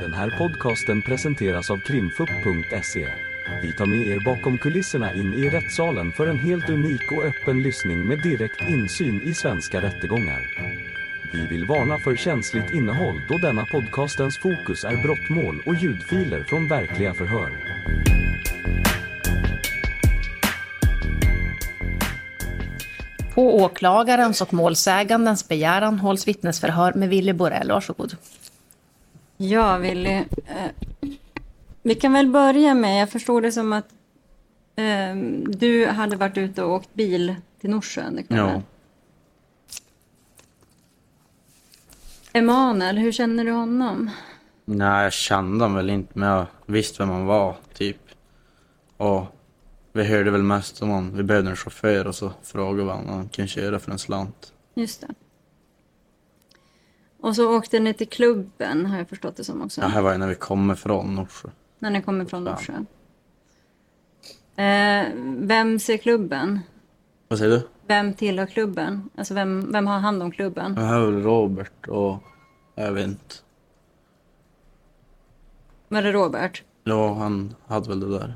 Den här podcasten presenteras av krimfupp.se. Vi tar med er bakom kulisserna in i rättssalen för en helt unik och öppen lyssning med direkt insyn i svenska rättegångar. Vi vill varna för känsligt innehåll då denna podcastens fokus är brottmål och ljudfiler från verkliga förhör. På åklagarens och målsägandens begäran hålls vittnesförhör med Willy Borell. Varsågod. Ja, Willy. Eh, vi kan väl börja med, jag förstår det som att eh, du hade varit ute och åkt bil till Norsjön. Ja. Emanuel, hur känner du honom? Nej, jag kände honom väl inte, men jag visste vem han var, typ. Och vi hörde väl mest om honom. Vi behövde en chaufför och så frågade vi om han kunde köra för en slant. Just det. Och så åkte ni till klubben, har jag förstått det som också. Ja, här var ju när vi kom ifrån Norsjö. När ni kommer från Norsjö. Eh, vem ser klubben? Vad säger du? Vem tillhör klubben? Alltså vem, vem har hand om klubben? Det här är väl Robert och jag vet inte. Var det Robert? Ja, han hade väl det där.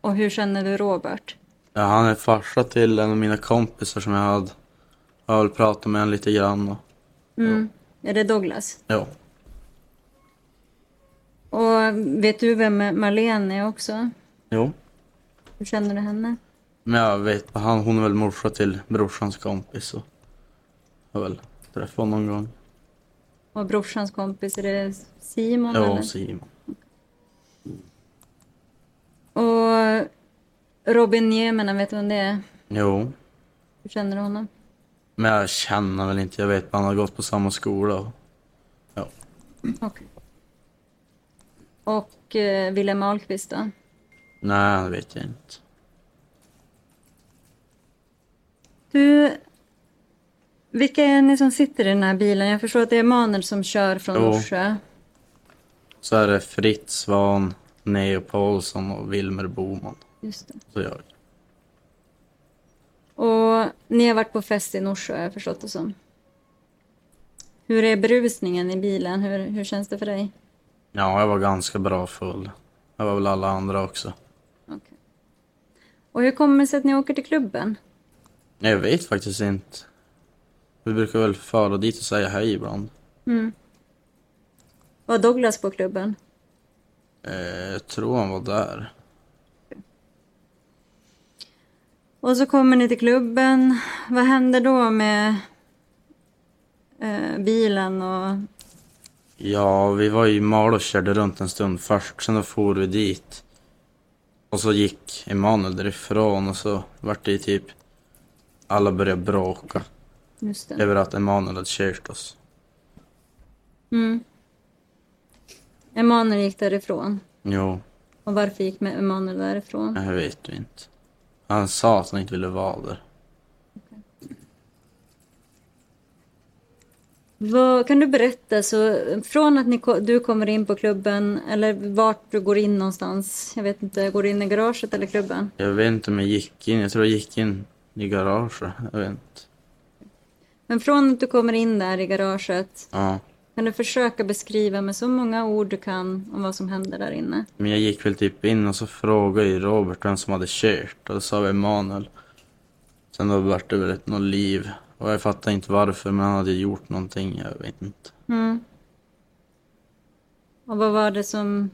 Och hur känner du Robert? Ja, han är farsa till en av mina kompisar som jag hade. Jag har väl pratat med honom lite grann och Mm. Är det Douglas? ja. Och vet du vem Marlene är också? Jo. Hur känner du henne? Men jag vet, han, hon är väl morsa till brorsans kompis och jag har väl träffat honom någon gång. Och brorsans kompis, är det Simon? Ja, eller? Simon. Och Robin Nieminen, vet du vem det är? Jo. Hur känner du honom? Men jag känner väl inte, jag vet han har gått på samma skola. Ja. Okej. Och eh, Wilhelm Ahlqvist då? Nej, det vet jag inte. Du, vilka är ni som sitter i den här bilen? Jag förstår att det är Emanuel som kör från Jo. Norsjö. Så är det Fritz Svan, Neo Paulsson och Wilmer Boman. Just det. Så jag. Och ni har varit på fest i Norsjö, har jag förstått det som. Hur är berusningen i bilen? Hur, hur känns det för dig? Ja, jag var ganska bra full. Jag var väl alla andra också. Okej. Och hur kommer det sig att ni åker till klubben? Jag vet faktiskt inte. Vi brukar väl fara dit och säga hej ibland. Var Douglas på klubben? Eh, jag tror han var där. Och så kommer ni till klubben. Vad händer då med eh, bilen och... Ja, vi var i Malå och körde runt en stund först. Sen då for vi dit. Och så gick Emanuel därifrån och så vart det typ... Alla började bråka Just det. över att Emanuel hade kört oss. Mm. Emanuel gick därifrån. Jo, Och varför gick Emanuel därifrån? jag vet ju inte. Han sa att han inte ville vara där. Vad, kan du berätta, så från att ni, du kommer in på klubben eller vart du går in någonstans? Jag vet inte, går du in i garaget eller klubben? Jag vet inte om jag gick in. Jag tror jag gick in i garaget. Jag vet inte. Men från att du kommer in där i garaget, Ja. Kan du försöka beskriva med så många ord du kan om vad som händer där inne? Men jag gick väl typ in och så frågade ju Robert vem som hade kört. Och då sa vi Emanuel. Sen då vart det väl ett något liv. Och jag fattar inte varför, men han hade gjort någonting. Jag vet inte. Mm. Och vad var det som...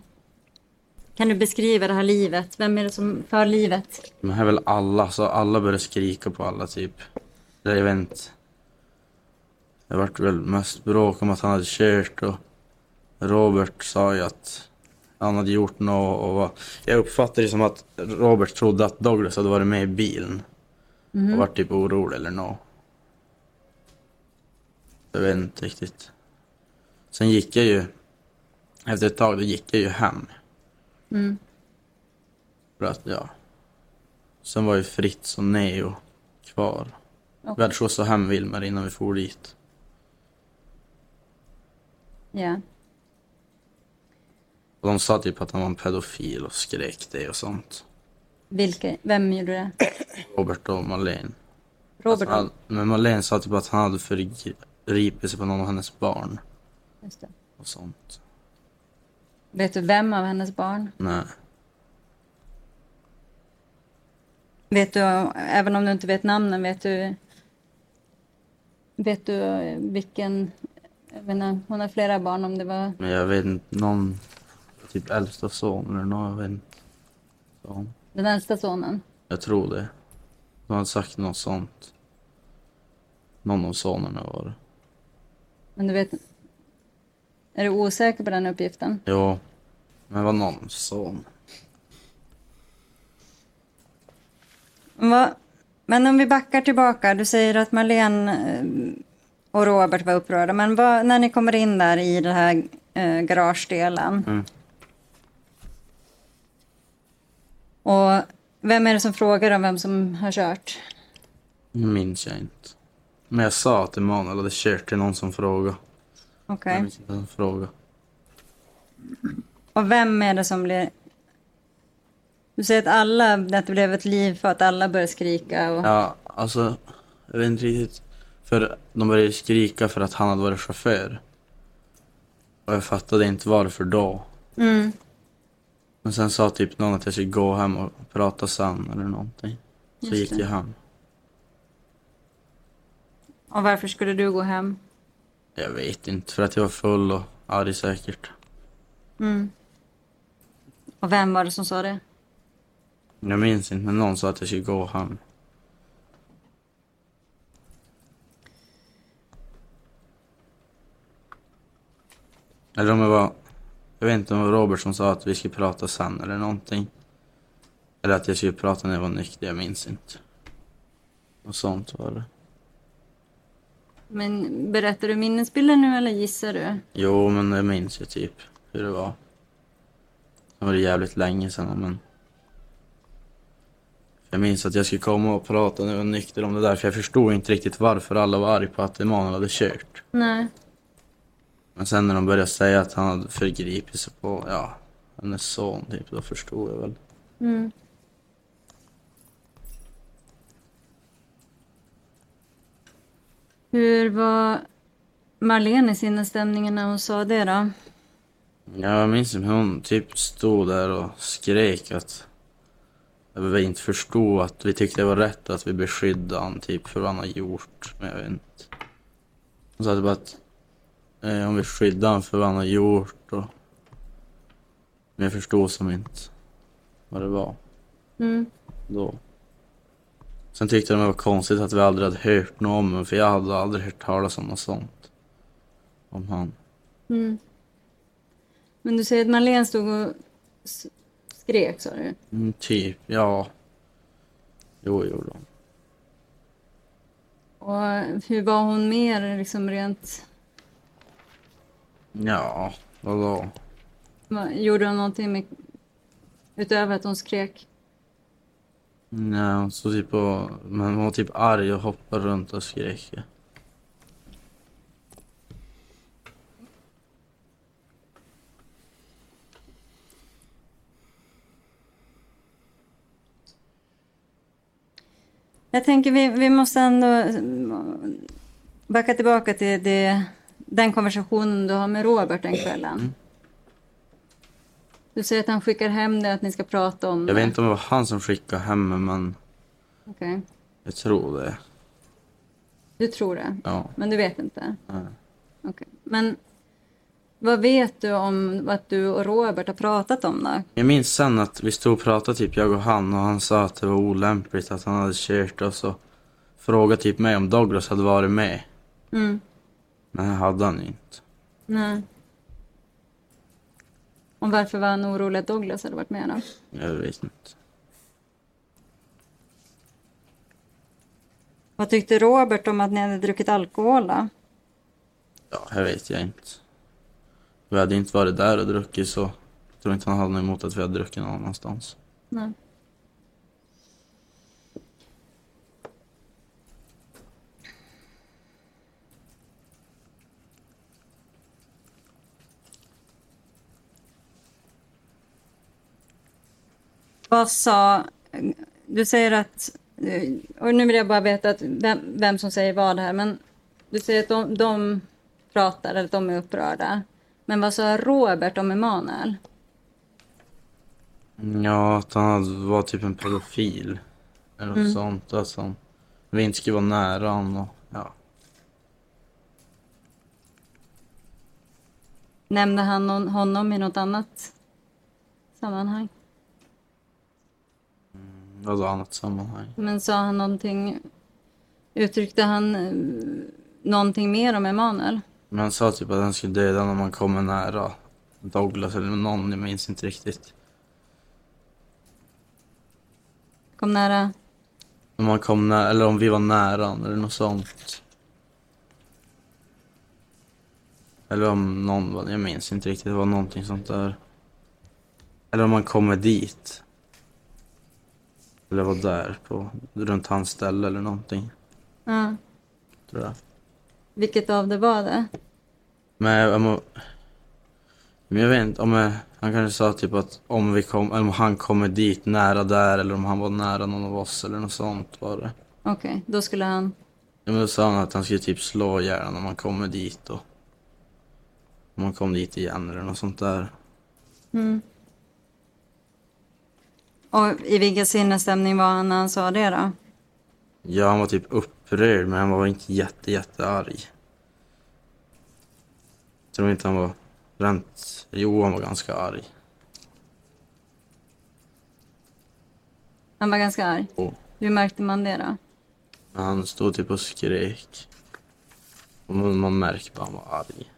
Kan du beskriva det här livet? Vem är det som för livet? Här är väl alla, så alla började skrika på alla typ. Jag vet inte. Det vart väl mest bråk om att han hade kört och Robert sa ju att han hade gjort något och var... Jag uppfattade det som att Robert trodde att Douglas hade varit med i bilen. Och vart typ orolig eller något. Jag vet inte riktigt. Sen gick jag ju... Efter ett tag då gick jag ju hem. Mm. För att, ja. Sen var ju Fritz och Neo kvar. Vi Okej. hade skjutsat hem Wilmer innan vi for dit. Ja. Och de sa typ att han var en pedofil och skrek det och sånt. Vilka, vem gjorde det? Robert och Marlene. Robert? Alltså, han, men Marlene sa typ att han hade förgripit sig på någon av hennes barn. Just det. Och sånt. Vet du vem av hennes barn? Nej. Vet du, även om du inte vet namnen, vet du Vet du vilken, jag inte, hon har flera barn om det var, Men jag vet inte, någon typ äldsta son eller någon, jag vet inte. Så, den äldsta sonen? jag tror det. De hade sagt något sånt. Någon av sonerna var det. Men du vet, är du osäker på den uppgiften? Jo, men det var någon son. Va? Men om vi backar tillbaka, du säger att Marlene eh, och Robert var upprörda, men vad, när ni kommer in där i den här eh, garagedelen Mm. och vem är det som frågar om vem som har kört? Nu minns jag inte. Men jag sa att Emanuel hade kört till någon som frågade. Okej. Frågade. Och vem är det som blir... Du säger att alla, att det blev ett liv för att alla började skrika och... Ja, alltså, jag vet inte riktigt. För de började skrika för att han hade varit chaufför. Och jag fattade inte varför då. Mm. Men sen sa typ någon att jag skulle gå hem och prata sen eller någonting. Så Just gick det. jag hem. Och varför skulle du gå hem? Jag vet inte, för att jag var full och arg säkert. Mm. Och vem var det som sa det? Jag minns inte, men någon sa att jag skulle gå hem. Eller om det var, jag vet inte om det var Robert som sa att vi skulle prata sen eller någonting. Eller att jag skulle prata när jag var nykter, jag minns inte. Och sånt var det. Men berättar du minnesbilden nu eller gissar du? Jo, men jag minns ju typ hur det var. Det var det jävligt länge sedan, men... Jag minns att jag skulle komma och prata när jag var nykter om det där, för jag förstod inte riktigt varför alla var arga på att Emanuel hade kört. Nej. Men sen när de började säga att han hade förgripit sig på, ja, hennes son typ, då förstod jag väl. Mm. Hur var Marlene i sinnesstämningen när hon sa det då? Ja, jag minns hur hon typ stod där och skrek att jag inte förstod att vi tyckte det var rätt att vi beskyddade han typ för vad han har gjort. Men jag vet inte. Hon sa typ att eh, om vi skyddar han för vad han har gjort och... Men jag förstod som inte vad det var Mm. då. Sen tyckte de det var konstigt att vi aldrig hade hört något om honom för jag hade aldrig hört talas om något sånt. Om han. Mm. Men du säger att Marlene stod och skrek sa du? Mm, typ, ja. Jo, jo då. Och hur var hon mer liksom rent... Ja, vadå? vad- Gjorde hon någonting med, utöver att hon skrek? Nej, hon stod typ och... Men hon var typ arg och hoppade runt och skrek. Jag tänker vi, vi måste ändå backa tillbaka till det, den konversationen du har med Robert den kvällen. Du säger att han skickar hem det, att ni ska prata om Jag det. vet inte om det var han som skickade hem mig, men Okej. jag tror det. Du tror det, Ja. men du vet inte? Nej. Okej. Men vad vet du om vad du och Robert har pratat om då? Jag minns sen att vi stod och pratade, typ jag och han, och han sa att det var olämpligt att han hade kört och så frågade typ mig om Douglas hade varit med. Mm. Men det hade han ju inte. Nej. Om varför var han orolig att Douglas hade varit med då? Jag vet inte. Vad tyckte Robert om att ni hade druckit alkohol då? Ja, jag vet jag inte. Vi hade inte varit där och druckit så jag tror inte han hade något emot att vi hade druckit någon annanstans. Nej. Vad sa... Du säger att... Och nu vill jag bara veta att vem, vem som säger vad här, men du säger att de, de pratar, eller att de är upprörda. Men vad sa Robert om Emanuel? Ja, att han var typ en pedofil. Eller något sånt. Alltså, vi inte skulle vara nära honom. Ja. Nämnde han honom i något annat sammanhang? Något annat sammanhang. Men sa han någonting, uttryckte han eh, någonting mer om Emanuel? Men han sa typ att han skulle döda när man kommer nära. Douglas eller någon, jag minns inte riktigt. Kom nära? Om man kom nära, eller om vi var nära honom eller något sånt. Eller om någon var, jag minns inte riktigt, det var någonting sånt där. Eller om man kommer dit. Eller var där på, runt hans ställe eller någonting, Ja. tror jag. Vilket av det var det? Men jag, må- men jag vet inte, om jag, han kanske sa typ att om vi kom, eller om han kommer dit nära där eller om han var nära någon av oss eller något sånt var det. Okej, då skulle han... Ja, men då sa han att han skulle typ slå ihjäl när man kommer dit och om man kom dit igen eller något sånt där. Mm. Och i vilken sinnesstämning var han när han sa det då? Ja, han var typ upprörd men han var inte jätte, jättearg. Jag tror inte han var rent, jo han var ganska arg. Han var ganska arg. Oh. Hur märkte man det då? Han stod typ och skrek. Och man, man märkte bara han var arg.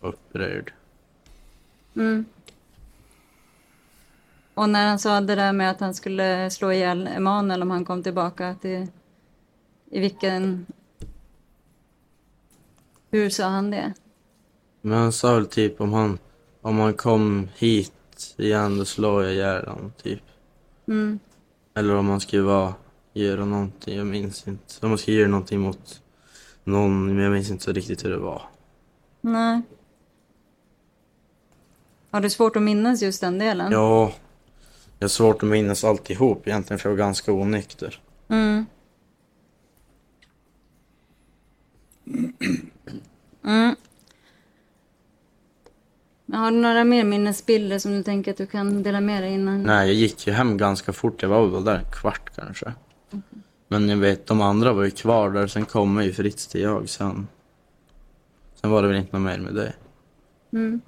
Upprörd. Mm. Och när han sa det där med att han skulle slå ihjäl Emanuel om han kom tillbaka till... I vilken... Hur sa han det? Men han sa väl typ om han, om han kom hit igen då slår jag ihjäl honom typ. Mm. Eller om man skulle vara, göra någonting, jag minns inte. Om man skulle göra någonting mot någon, men jag minns inte så riktigt hur det var. Nej. Har du svårt att minnas just den delen? Ja, jag har svårt att minnas alltihop egentligen för jag var ganska onykter. Mm. Mm. Har du några mer minnesbilder som du tänker att du kan dela med dig innan? Nej, jag gick ju hem ganska fort. Jag var väl där en kvart kanske. Men jag vet, de andra var ju kvar där. Sen kom ju Fritz till jag sen. Sen var det väl inte något mer med det. Mm.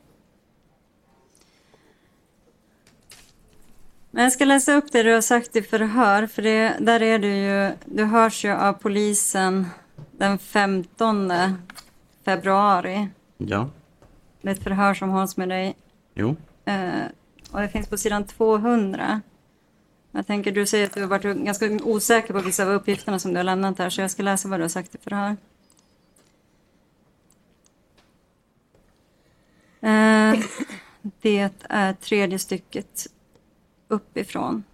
Men jag ska läsa upp det du har sagt i förhör, för det, där är du ju, du hörs ju av polisen den 15 februari. Ja, Det är ett förhör som hålls med dig jo. eh, och det finns på sidan 200. Jag tänker, du säger att du har varit ganska osäker på vissa av uppgifterna som du har lämnat här, så jag ska läsa vad du har sagt i förhör. Eh, det är tredje stycket uppifrån.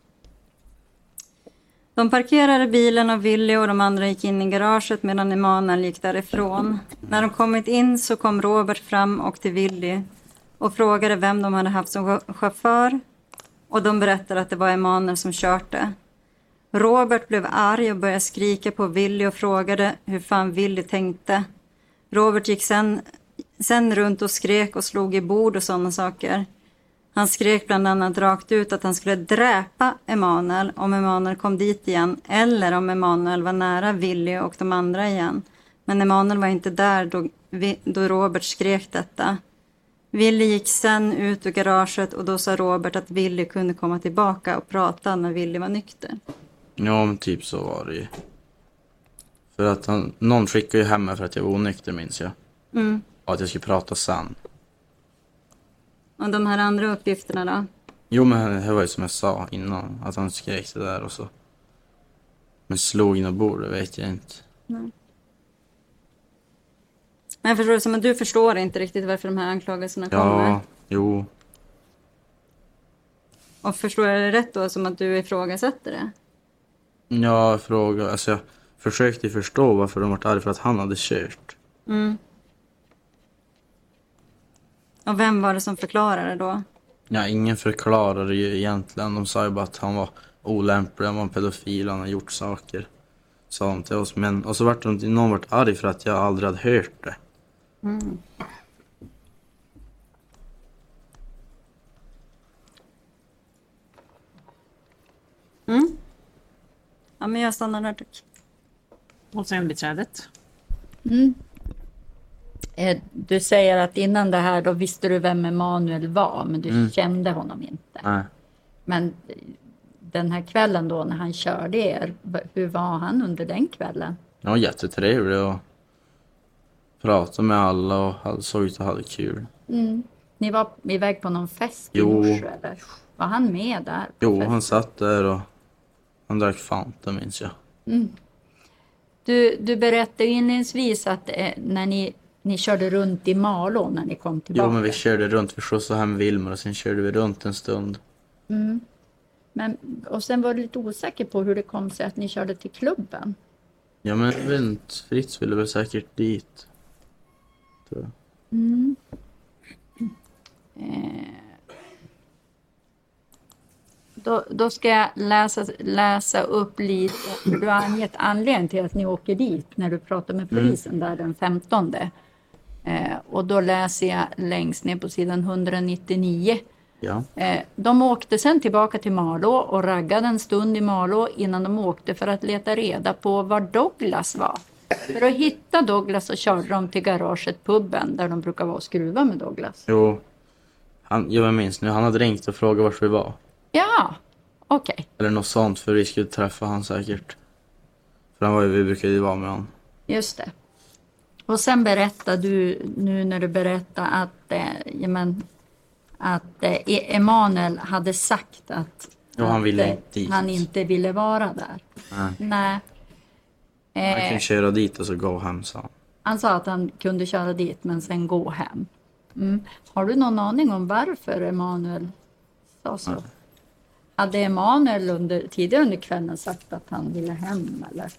De parkerade bilen och Willy och de andra gick in i garaget medan Emanuel gick därifrån. När de kommit in så kom Robert fram och till Willy och frågade vem de hade haft som chaufför och de berättade att det var Emanuel som körde. Robert blev arg och började skrika på Willy och frågade hur fan Willy tänkte. Robert gick sen, sen runt och skrek och slog i bord och sådana saker. Han skrek bland annat rakt ut att han skulle dräpa Emanuel om Emanuel kom dit igen eller om Emanuel var nära Willy och de andra igen. Men Emanuel var inte där då, då Robert skrek detta. Willy gick sen ut ur garaget och då sa Robert att Willy kunde komma tillbaka och prata när Willy var nykter. Ja, men typ så var det ju. För att han, någon skickade ju hem mig för att jag var onykter minns jag. Mm. Och att jag skulle prata sen. Och de här andra uppgifterna då? Jo, men det var ju som jag sa innan. Att han skrek det där och så. Men slog in och bord, det vet jag inte. Men jag förstår det som att du förstår inte riktigt varför de här anklagelserna kommer. Ja, jo. Och förstår jag det rätt då som att du ifrågasätter det? Jag frågade, alltså jag försökte förstå varför de var arga för att han hade kört. Mm. Och vem var det som förklarade då? Ja, ingen förklarade ju egentligen. De sa ju bara att han var olämplig, han var pedofil, han har gjort saker. Sa de till oss. Men, och så vart de, någon vart arg för att jag aldrig hade hört det. Mm. Mm. Ja, men jag stannar där tack. Och sen beträdet. Mm. Du säger att innan det här då visste du vem Emanuel var, men du kände honom inte. Nej. Men eh, den här kvällen då när han körde er, hur var han under den kvällen? Han var jättetrevlig och pratade med alla och såg ut att ha kul. Ni var iväg på någon fest i morse eller? Var han med där? Jo, festen? han satt där och han drack Fanta minns jag. Du, du berättade inledningsvis att eh, när ni, ni körde runt i Malå när ni kom tillbaka. Jo, men vi körde runt, vi skjutsade hem Wilmer och sen körde vi runt en stund. Men, och sen var du lite osäker på hur det kom sig att ni körde till klubben. Ja, men jag vet inte, Fritz ville väl säkert dit. Tror jag. Då, då ska jag läsa, läsa upp lite. Du har angett anledningen till att ni åker dit när du pratar med polisen där den 15. Eh, och då läser jag längst ner på sidan 199. Ja. Eh, de åkte sen tillbaka till Malå och raggade en stund i Malå innan de åkte för att leta reda på var Douglas var. För att hitta Douglas så körde de till garaget, puben, där de brukar vara och skruva med Douglas. Jo. Han, jag minns nu, han hade ringt och frågat vart vi var. Ja, okej. Eller något sånt, för vi skulle träffa han säkert. För han var ju, vi brukade ju vara med han. Just det. Och sen berättar du nu när du berättar att, eh, ja, men, att eh, Emanuel hade sagt att, Jo, han ville att, eh, inte dit. han inte ville vara där. Nej. Nej. Han Eh, kan köra dit och så gå hem, sa han. han sa att han kunde köra dit men sen gå hem. Mm. Har du någon aning om varför Emanuel sa så? Hade Emanuel under, tidigare under kvällen sagt att han ville hem eller?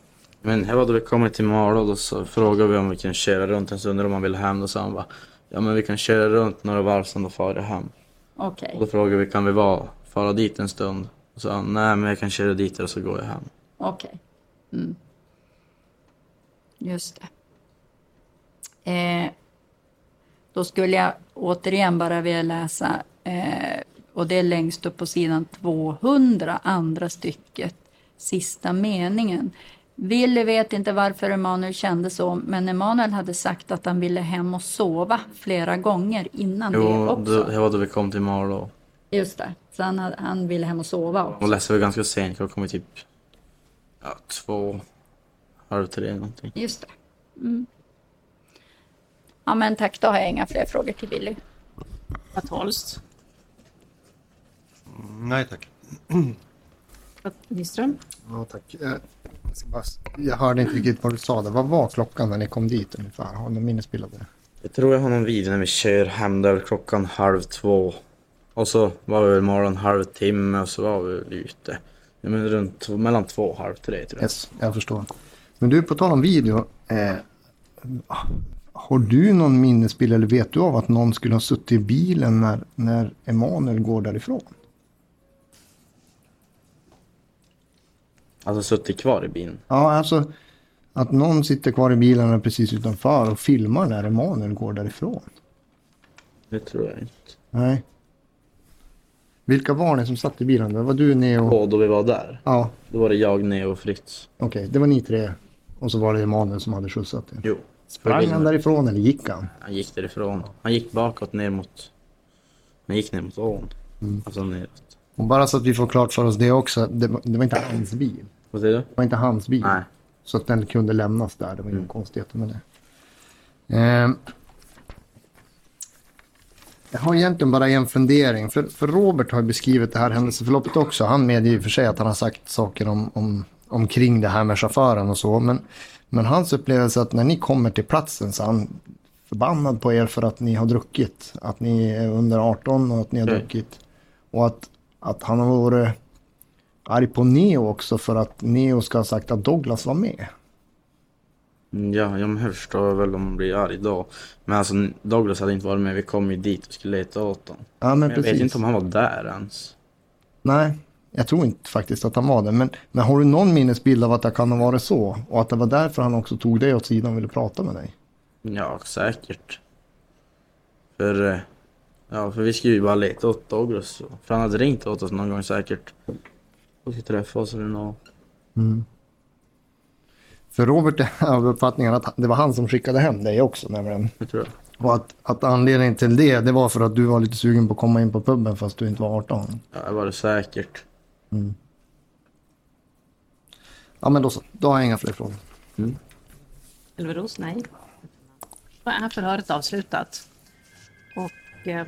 Men här hade vi kommit till Malå och så frågade vi om vi kan köra runt en stund om han ville hem. Då sa han bara, ja men vi kan köra runt några varv sen då far jag hem. Okej. Och då frågade vi, kan vi vara, fara dit en stund? Och så sa han, nej men jag kan köra dit och så går jag hem. Okej. Mm. Just det. Eh, då skulle jag återigen bara vilja läsa, eh, och det är längst upp på sidan 200, andra stycket, sista meningen. Willy vet inte varför Emanuel kände så, men Emanuel hade sagt att han ville hem och sova flera gånger innan det Jo, också. då, här var då vi kom till Malå. Just det, så han, hade, han ville hem och sova också. Och läste vi ganska sent, jag kom typ ja, två, halv tre någonting. Just det. Mm. Ja men tack, då har jag inga fler frågor till Willy. Pat Holst. Nej tack. Nyström. Ja, tack. Eh, Jag, hörde inte riktigt vad du sa där. Vad var klockan när ni kom dit ungefär? Har någon minnesbild av det? Jag tror jag har någon video när vi kör hem där klockan halv två. Och så var vi väl morgon halvtimme och så var vi väl ute. Men runt mellan två och halv tre tror jag. Yes, jag förstår. Men du, på tal om video. Eh, har du någon minnesbild eller vet du av att någon skulle ha suttit i bilen när, när Emanuel går därifrån? Alltså suttit kvar i bilen. Ja, alltså att någon sitter kvar i bilen precis utanför och filmar när Emanuel går därifrån. Det tror jag inte. Nej. Vilka var ni som satt i bilen? Det var du, Neo? Och då vi var där, Ja, då var det jag, Neo och Fritz. okej. Det var ni tre. Och så var det Emanuel som hade skjutsat er. Jo. Sprang han därifrån eller gick han? Han gick därifrån. Han gick bakåt ner mot... Han gick ner mot ån. Alltså neråt. Och bara så att vi får klart för oss det också. Det var, det var inte hans bil. Vad säger du? Det var inte hans bil. Nej. Så att den kunde lämnas där. Det var inga konstigheter med det. Ehm. jag har egentligen bara en fundering. För, för Robert har ju beskrivit det här händelseförloppet också. Han medger och för sig att han har sagt saker om, om, omkring det här med chauffören och så. Men, men hans upplevelse att när ni kommer till platsen så är han förbannad på er för att ni har druckit. Att ni är under 18 och att ni har Mm. druckit. Och att, att han har varit arg på Neo också för att Neo ska ha sagt att Douglas var med. Mm, Ja, jag förstår väl om man blir arg då. Men alltså Douglas hade inte varit med. Vi kom ju dit och skulle leta åt honom. Ja, men Men jag precis. vet inte om han var där ens. Nej, jag tror inte faktiskt att han var det. Men, men har du någon minnesbild av att det kan ha varit så? Och att det var därför han också tog dig åt sidan och ville prata med dig? Ja, säkert. För... eh, Ja, för vi skulle ju bara leta åt Douglas. För han hade ringt åt oss någon gång säkert. Och skulle träffa oss eller något. För Robert är av uppfattningen att det var han som skickade hem dig också nämligen. Det tror jag. Och att, att anledningen till det, det var för att du var lite sugen på att komma in på puben fast du inte var 18. Ja, det var det säkert. Ja men då så, då har jag inga fler frågor. Elveros, nej. Då är förhöret avslutat. Och eh,